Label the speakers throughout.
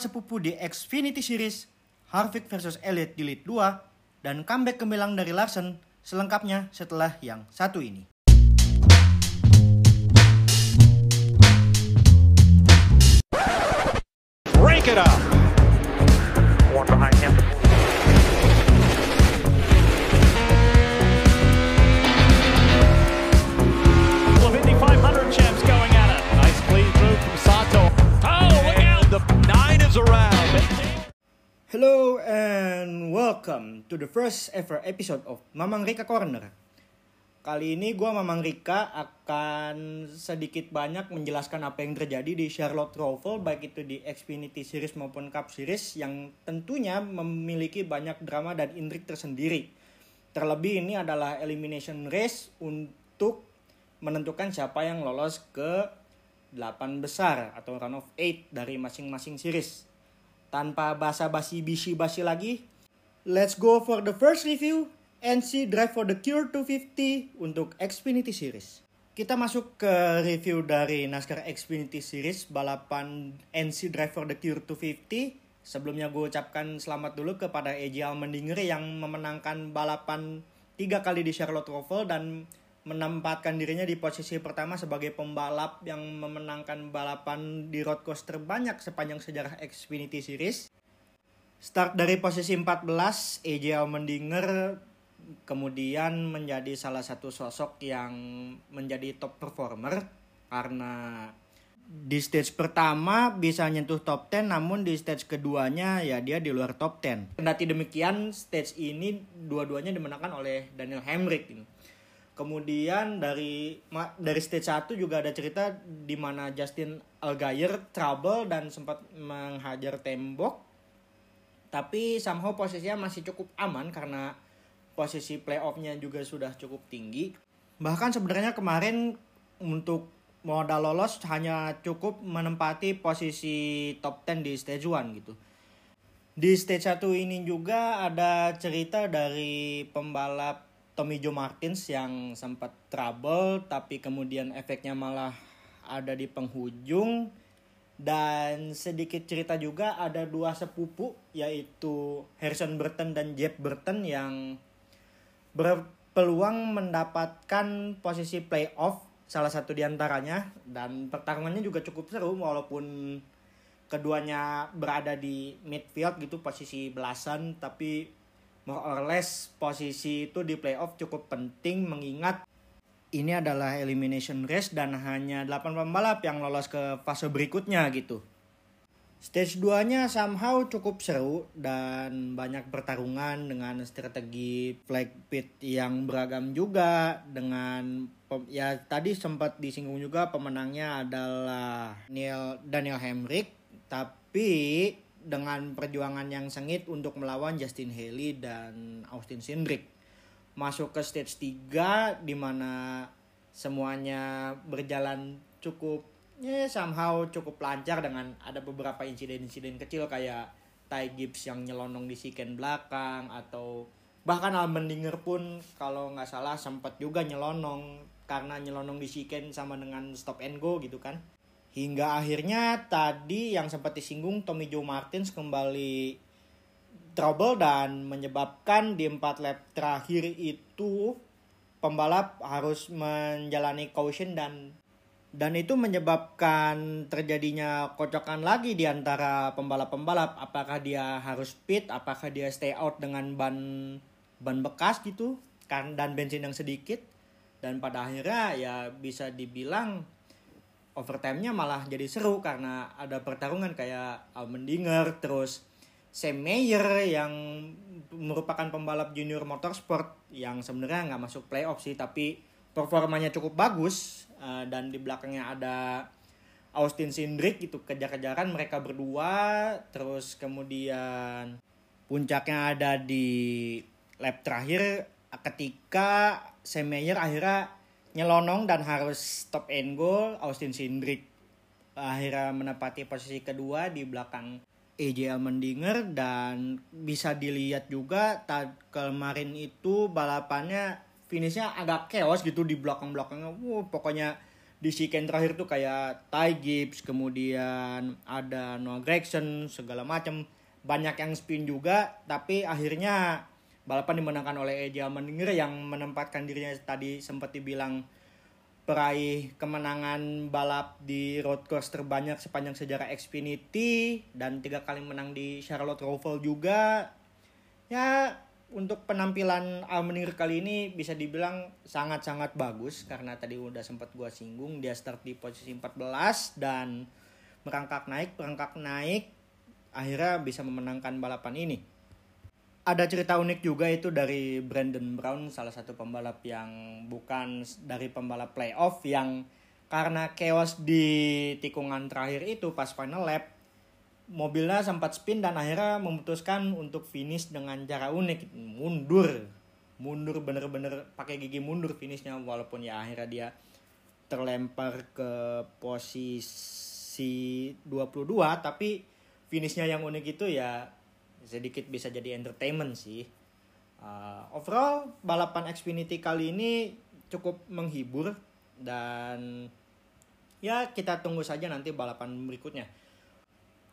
Speaker 1: sepupu di Xfinity Series, Harvick versus Elliott di lead 2, dan comeback gemilang dari Larsen selengkapnya setelah yang satu ini.
Speaker 2: Break it up.
Speaker 3: One behind him.
Speaker 1: Hello and welcome to the first ever episode of Mamang Rika Corner. Kali ini gue Mamang Rika akan sedikit banyak menjelaskan apa yang terjadi di Charlotte Roval baik itu di Xfinity Series maupun Cup Series yang tentunya memiliki banyak drama dan intrik tersendiri. Terlebih ini adalah elimination race untuk menentukan siapa yang lolos ke 8 besar atau run of 8 dari masing-masing series. Tanpa basa-basi bisi-basi lagi, let's go for the first review NC Drive for the Cure 250 untuk Xfinity Series. Kita masuk ke review dari NASCAR Xfinity Series balapan NC Drive for the Cure 250. Sebelumnya gue ucapkan selamat dulu kepada AJ Allmendinger yang memenangkan balapan tiga kali di Charlotte Roval dan menempatkan dirinya di posisi pertama sebagai pembalap yang memenangkan balapan di road course terbanyak sepanjang sejarah Xfinity Series. Start dari posisi 14, AJ Allmendinger kemudian menjadi salah satu sosok yang menjadi top performer karena di stage pertama bisa nyentuh top 10 namun di stage keduanya ya dia di luar top 10. Kendati demikian stage ini dua-duanya dimenangkan oleh Daniel Hemrick ini. Kemudian dari dari stage 1 juga ada cerita di mana Justin Allgaier trouble dan sempat menghajar tembok. Tapi somehow posisinya masih cukup aman karena posisi playoffnya juga sudah cukup tinggi. Bahkan sebenarnya kemarin untuk modal lolos hanya cukup menempati posisi top 10 di stage 1 gitu. Di stage 1 ini juga ada cerita dari pembalap Tommy Joe Martins yang sempat trouble tapi kemudian efeknya malah ada di penghujung. Dan sedikit cerita juga ada dua sepupu yaitu Harrison Burton dan Jeff Burton yang berpeluang mendapatkan posisi playoff salah satu di antaranya dan pertarungannya juga cukup seru walaupun keduanya berada di midfield gitu posisi belasan. Tapi more or less posisi itu di playoff cukup penting mengingat ini adalah elimination race dan hanya 8 pembalap yang lolos ke fase berikutnya gitu. Stage 2-nya somehow cukup seru dan banyak pertarungan dengan strategi flag pit yang beragam juga dengan ya tadi sempat disinggung juga pemenangnya adalah Neil Daniel Hemrick tapi dengan perjuangan yang sengit untuk melawan Justin Haley dan Austin Cindric masuk ke stage 3 di mana semuanya berjalan cukup ya somehow cukup lancar dengan ada beberapa insiden-insiden kecil kayak Ty Gibbs yang nyelonong di siken belakang atau bahkan Almendinger pun kalau nggak salah sempat juga nyelonong karena nyelonong di siken sama dengan stop and go gitu kan hingga akhirnya tadi yang sempat disinggung Tommy Joe Martins kembali trouble dan menyebabkan di empat lap terakhir itu pembalap harus menjalani caution dan dan itu menyebabkan terjadinya kocokan lagi di antara pembalap-pembalap. Apakah dia harus pit apakah dia stay out dengan ban ban bekas gitu? Kan dan bensin yang sedikit. Dan pada akhirnya ya bisa dibilang overtime-nya malah jadi seru karena ada pertarungan kayak Almendinger terus Sam Mayer yang merupakan pembalap junior motorsport yang sebenarnya nggak masuk playoff sih tapi performanya cukup bagus uh, dan di belakangnya ada Austin Cindric itu kejar-kejaran mereka berdua terus kemudian puncaknya ada di lap terakhir ketika Sam Mayer akhirnya nyelonong dan harus stop and go Austin Cindric akhirnya menepati posisi kedua di belakang AJ Allmendinger dan bisa dilihat juga kemarin itu balapannya finishnya agak chaos gitu di belakang-belakangnya. Wow, pokoknya di weekend terakhir tuh kayak Ty Gibbs, kemudian ada Noah Gregson, segala macam banyak yang spin juga, tapi akhirnya balapan dimenangkan oleh AJ Allmendinger yang menempatkan dirinya tadi sempat dibilang peraih kemenangan balap di road course terbanyak sepanjang sejarah Xfinity dan tiga kali menang di Charlotte Roval juga. Ya untuk penampilan Almenir kali ini bisa dibilang sangat-sangat bagus karena tadi udah sempat gua singgung dia start di posisi 14 dan merangkak naik merangkak naik akhirnya bisa memenangkan balapan ini ada cerita unik juga itu dari Brandon Brown salah satu pembalap yang bukan dari pembalap playoff yang karena chaos di tikungan terakhir itu pas final lap mobilnya sempat spin dan akhirnya memutuskan untuk finish dengan cara unik mundur. Mundur bener-bener pakai gigi mundur finishnya walaupun ya akhirnya dia terlempar ke posisi 22 tapi finishnya yang unik itu ya sedikit bisa jadi entertainment sih. Uh, overall balapan Xfinity kali ini cukup menghibur dan ya kita tunggu saja nanti balapan berikutnya.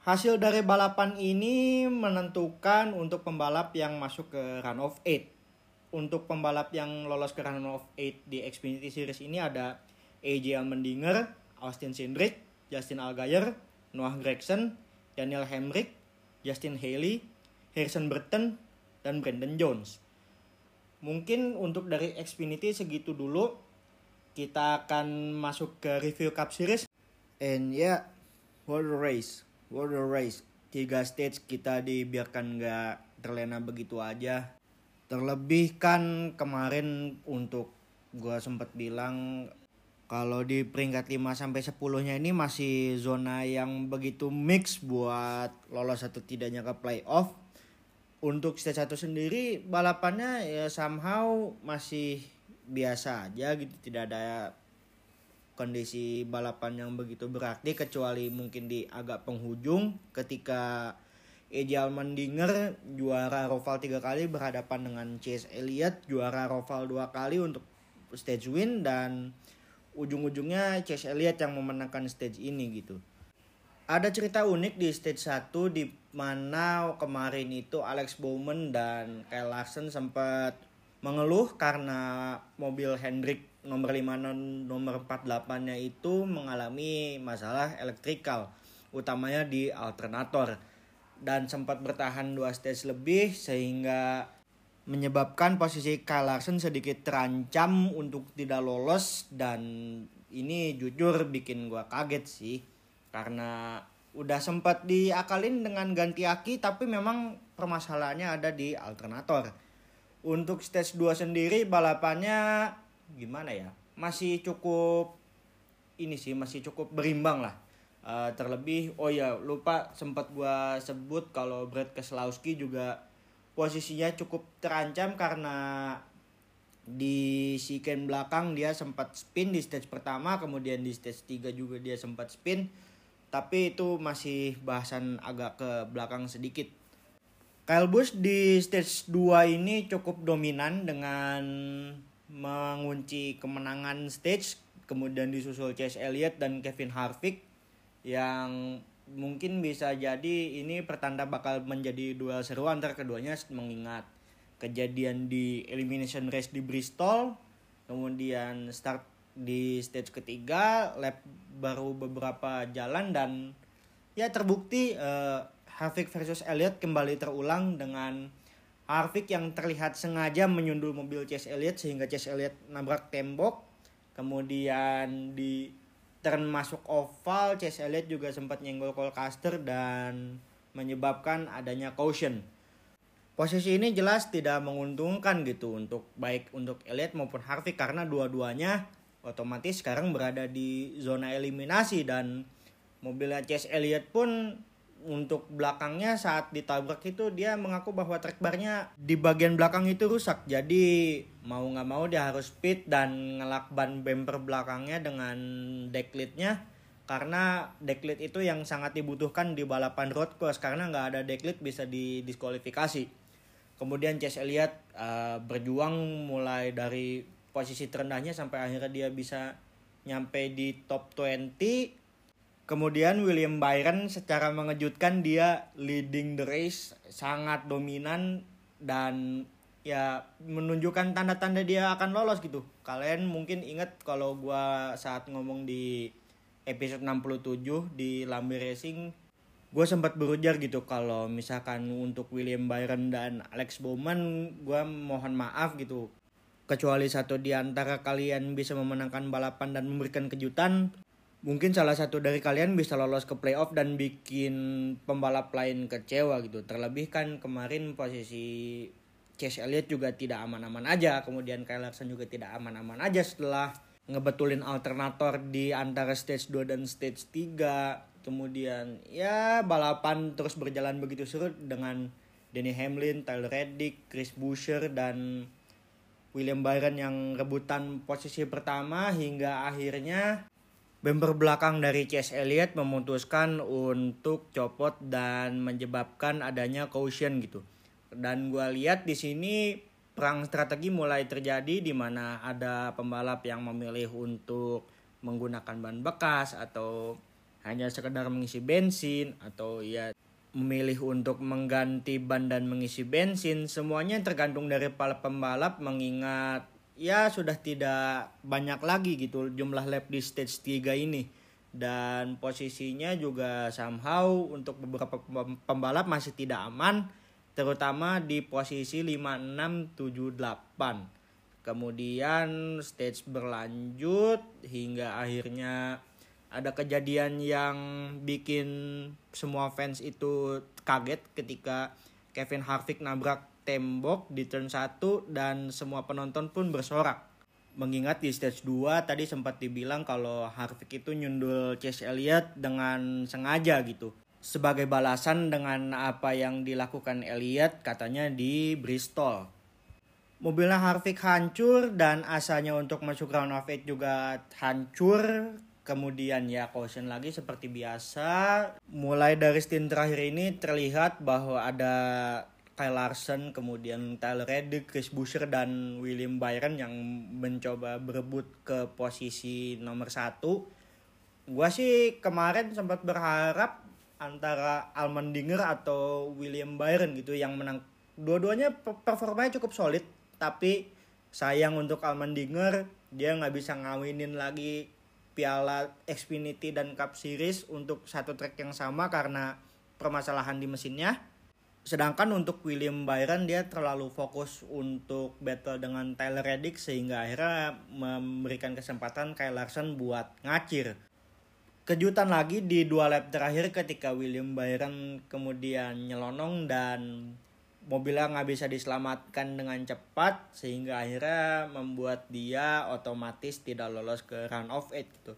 Speaker 1: Hasil dari balapan ini menentukan untuk pembalap yang masuk ke run of 8. Untuk pembalap yang lolos ke run of 8 di Xfinity Series ini ada AJ Allmendinger, Austin Cindric, Justin Allgaier, Noah Gragson, Daniel Hemrick, Justin Haley, Harrison Burton, dan Brandon Jones. Mungkin untuk dari Xfinity segitu dulu. Kita akan masuk ke review Cup Series. And yeah, a race. A race. Tiga stage kita dibiarkan nggak terlena begitu aja. Terlebih kan kemarin untuk gue sempat bilang kalau di peringkat 5 sampai 10-nya ini masih zona yang begitu mix buat lolos atau tidaknya ke playoff untuk stage satu sendiri balapannya ya somehow masih biasa aja gitu. Tidak ada kondisi balapan yang begitu berarti kecuali mungkin di agak penghujung ketika Eji Almendinger juara Roval tiga kali berhadapan dengan Chase Elliott juara Roval dua kali untuk stage win dan ujung-ujungnya Chase Elliott yang memenangkan stage ini gitu ada cerita unik di stage 1 di mana kemarin itu Alex Bowman dan Kyle Larson sempat mengeluh karena mobil Hendrick nomor 5 nomor 48 nya itu mengalami masalah elektrikal utamanya di alternator. Dan sempat bertahan dua stage lebih sehingga menyebabkan posisi Kyle Larson sedikit terancam untuk tidak lolos dan ini jujur bikin gua kaget sih karena udah sempat diakalin dengan ganti aki tapi memang permasalahannya ada di alternator. Untuk stage 2 sendiri balapannya gimana ya? Masih cukup ini sih masih cukup berimbang lah. Uh, terlebih oh ya lupa sempat gua sebut kalau Brad Keselowski juga posisinya cukup terancam karena di weekend belakang dia sempat spin di stage pertama kemudian di stage 3 juga dia sempat spin tapi itu masih bahasan agak ke belakang sedikit. Kyle Busch di stage 2 ini cukup dominan dengan mengunci kemenangan stage kemudian disusul Chase Elliott dan Kevin Harvick yang mungkin bisa jadi ini pertanda bakal menjadi duel seru antara keduanya mengingat kejadian di elimination race di Bristol kemudian start di stage ketiga lap baru beberapa jalan dan ya terbukti uh, Harvick versus Elliott kembali terulang dengan Harvick yang terlihat sengaja menyundul mobil Chase Elliott sehingga Chase Elliott nabrak tembok. Kemudian di turn masuk oval Chase Elliott juga sempat nyenggol Colcaster dan menyebabkan adanya caution. Posisi ini jelas tidak menguntungkan gitu untuk baik untuk Elliott maupun Harvick karena dua-duanya otomatis sekarang berada di zona eliminasi dan mobilnya Chase Elliott pun untuk belakangnya saat ditabrak itu dia mengaku bahwa track barnya di bagian belakang itu rusak. Jadi mau nggak mau dia harus speed dan ngelak ban bumper belakangnya dengan dekletnya karena deklit itu yang sangat dibutuhkan di balapan road course. Karena nggak ada deklit bisa didiskualifikasi. Kemudian Chase Elliott uh, berjuang mulai dari posisi terendahnya sampai akhirnya dia bisa nyampe di top 20 kemudian William Byron secara mengejutkan dia leading the race sangat dominan dan ya menunjukkan tanda-tanda dia akan lolos gitu. Kalian mungkin ingat kalau gua saat ngomong di episode 67 di Lambe Racing gue sempat berujar gitu kalau misalkan untuk William Byron dan Alex Bowman gue mohon maaf gitu kecuali satu di antara kalian bisa memenangkan balapan dan memberikan kejutan mungkin salah satu dari kalian bisa lolos ke playoff dan bikin pembalap lain kecewa gitu. Terlebih kan kemarin posisi Chase Elliott juga tidak aman-aman aja kemudian Kyle Larson juga tidak aman-aman aja setelah ngebetulin alternator di antara stage 2 dan stage 3 kemudian ya balapan terus berjalan begitu seru dengan Denny Hamlin, Tyler Reddick, Chris Buescher dan William Byron yang rebutan posisi pertama hingga akhirnya bumper belakang dari Chase Elliott memutuskan untuk copot dan menyebabkan adanya caution gitu. Dan gue lihat di sini perang strategi mulai terjadi di mana ada pembalap yang memilih untuk menggunakan ban bekas atau hanya sekedar mengisi bensin atau ya memilih untuk mengganti ban dan mengisi bensin semuanya tergantung dari para pembalap mengingat ya sudah tidak banyak lagi gitu jumlah lap di stage 3 ini. Dan posisinya juga somehow untuk beberapa pembalap masih tidak aman terutama di posisi 5 6 7 8 kemudian stage berlanjut hingga akhirnya ada kejadian yang bikin semua fans itu kaget ketika Kevin Harvick nabrak tembok di turn 1 dan semua penonton pun bersorak. Mengingat di stage 2 tadi sempat dibilang kalau Harvick itu nyundul Chase Elliott dengan sengaja gitu. Sebagai balasan dengan apa yang dilakukan Elliott katanya di Bristol. Mobilnya Harvick hancur dan asanya untuk masuk round of 8 juga hancur Kemudian ya caution lagi seperti biasa. Mulai dari stint terakhir ini terlihat bahwa ada Kyle Larson, kemudian Tyler Reddick, Chris Buescher, dan William Byron yang mencoba berebut ke posisi nomor satu. Gua sih kemarin sempat berharap antara Almendinger atau William Byron gitu yang menang. Dua-duanya performanya cukup solid, tapi sayang untuk Almendinger dia nggak bisa ngawinin lagi piala Xfinity dan Cup Series untuk satu track yang sama karena permasalahan di mesinnya. Sedangkan untuk William Byron dia terlalu fokus untuk battle dengan Tyler Reddick sehingga akhirnya memberikan kesempatan Kyle Larson buat ngacir. Kejutan lagi di dua lap terakhir ketika William Byron kemudian nyelonong dan mobilnya nggak bisa diselamatkan dengan cepat sehingga akhirnya membuat dia otomatis tidak lolos ke run of eight gitu.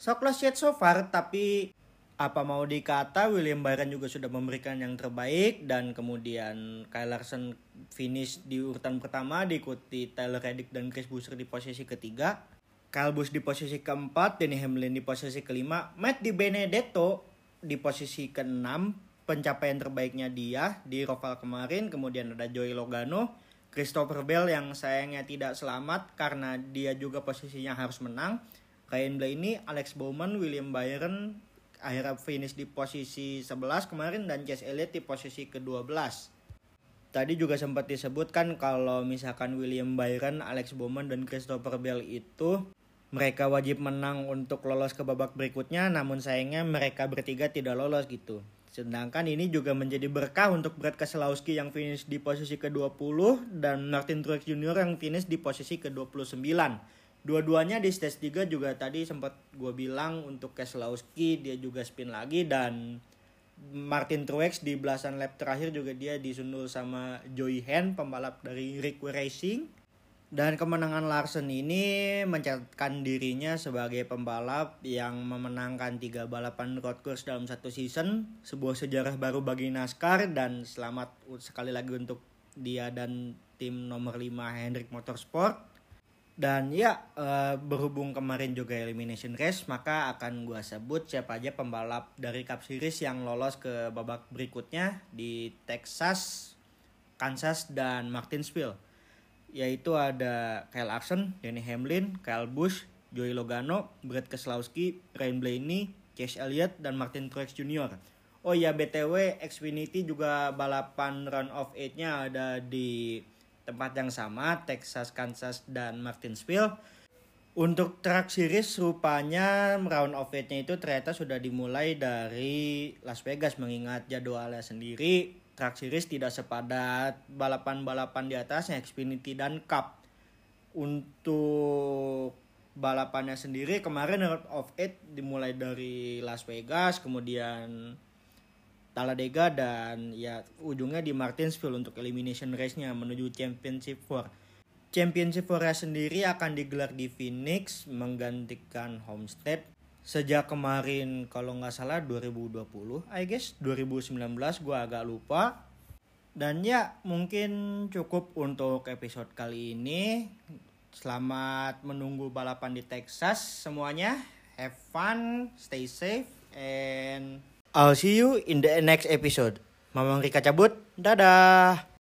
Speaker 1: So close yet so far tapi apa mau dikata William Byron juga sudah memberikan yang terbaik dan kemudian Kyle Larson finish di urutan pertama diikuti Tyler Reddick dan Chris Buescher di posisi ketiga Kyle Busch di posisi keempat, Denny Hamlin di posisi kelima, Matt Di Benedetto di posisi keenam, pencapaian terbaiknya dia di Roval kemarin kemudian ada Joey Logano Christopher Bell yang sayangnya tidak selamat karena dia juga posisinya harus menang. Ryan Blaney, Alex Bowman, William Byron akhirnya finish di posisi 11 kemarin dan Chase Elliott di posisi ke-12 tadi juga sempat disebutkan kalau misalkan William Byron, Alex Bowman dan Christopher Bell itu mereka wajib menang untuk lolos ke babak berikutnya namun sayangnya mereka bertiga tidak lolos gitu Sedangkan ini juga menjadi berkah untuk Brad Keselowski yang finish di posisi ke-20 dan Martin Truex Jr. yang finish di posisi ke-29. Dua-duanya di stage 3 juga tadi sempat gue bilang untuk Keselowski dia juga spin lagi dan Martin Truex di belasan lap terakhir juga dia disundul sama Joey Hen pembalap dari Rick Racing dan kemenangan Larson ini mencatatkan dirinya sebagai pembalap yang memenangkan tiga balapan road course dalam satu season, sebuah sejarah baru bagi NASCAR dan selamat sekali lagi untuk dia dan tim nomor 5 Hendrick Motorsport. Dan ya eh, berhubung kemarin juga elimination race maka akan gue sebut siapa aja pembalap dari Cup Series yang lolos ke babak berikutnya di Texas, Kansas dan Martinsville yaitu ada Kyle Larson, Denny Hamlin, Kyle Busch, Joey Logano, Brad Keselowski, Ryan Blaney, Chase Elliott, dan Martin Truex Jr. Oh ya BTW Xfinity juga balapan round of 8-nya ada di tempat yang sama Texas, Kansas, dan Martinsville. Untuk track series rupanya round of 8-nya itu ternyata sudah dimulai dari Las Vegas mengingat jadwalnya sendiri track series tidak sepadat balapan-balapan di atasnya Xfinity dan Cup. Untuk balapannya sendiri kemarin round of 8 dimulai dari Las Vegas kemudian Talladega dan ya ujungnya di Martinsville untuk elimination race-nya menuju Championship Four. Championship Four sendiri akan digelar di Phoenix menggantikan Homestead sejak kemarin kalau nggak salah 2020 I guess 2019 gua agak lupa dan ya mungkin cukup untuk episode kali ini selamat menunggu balapan di Texas semuanya have fun stay safe and I'll see you in the next episode. Mamang Rika cabut. Dadah.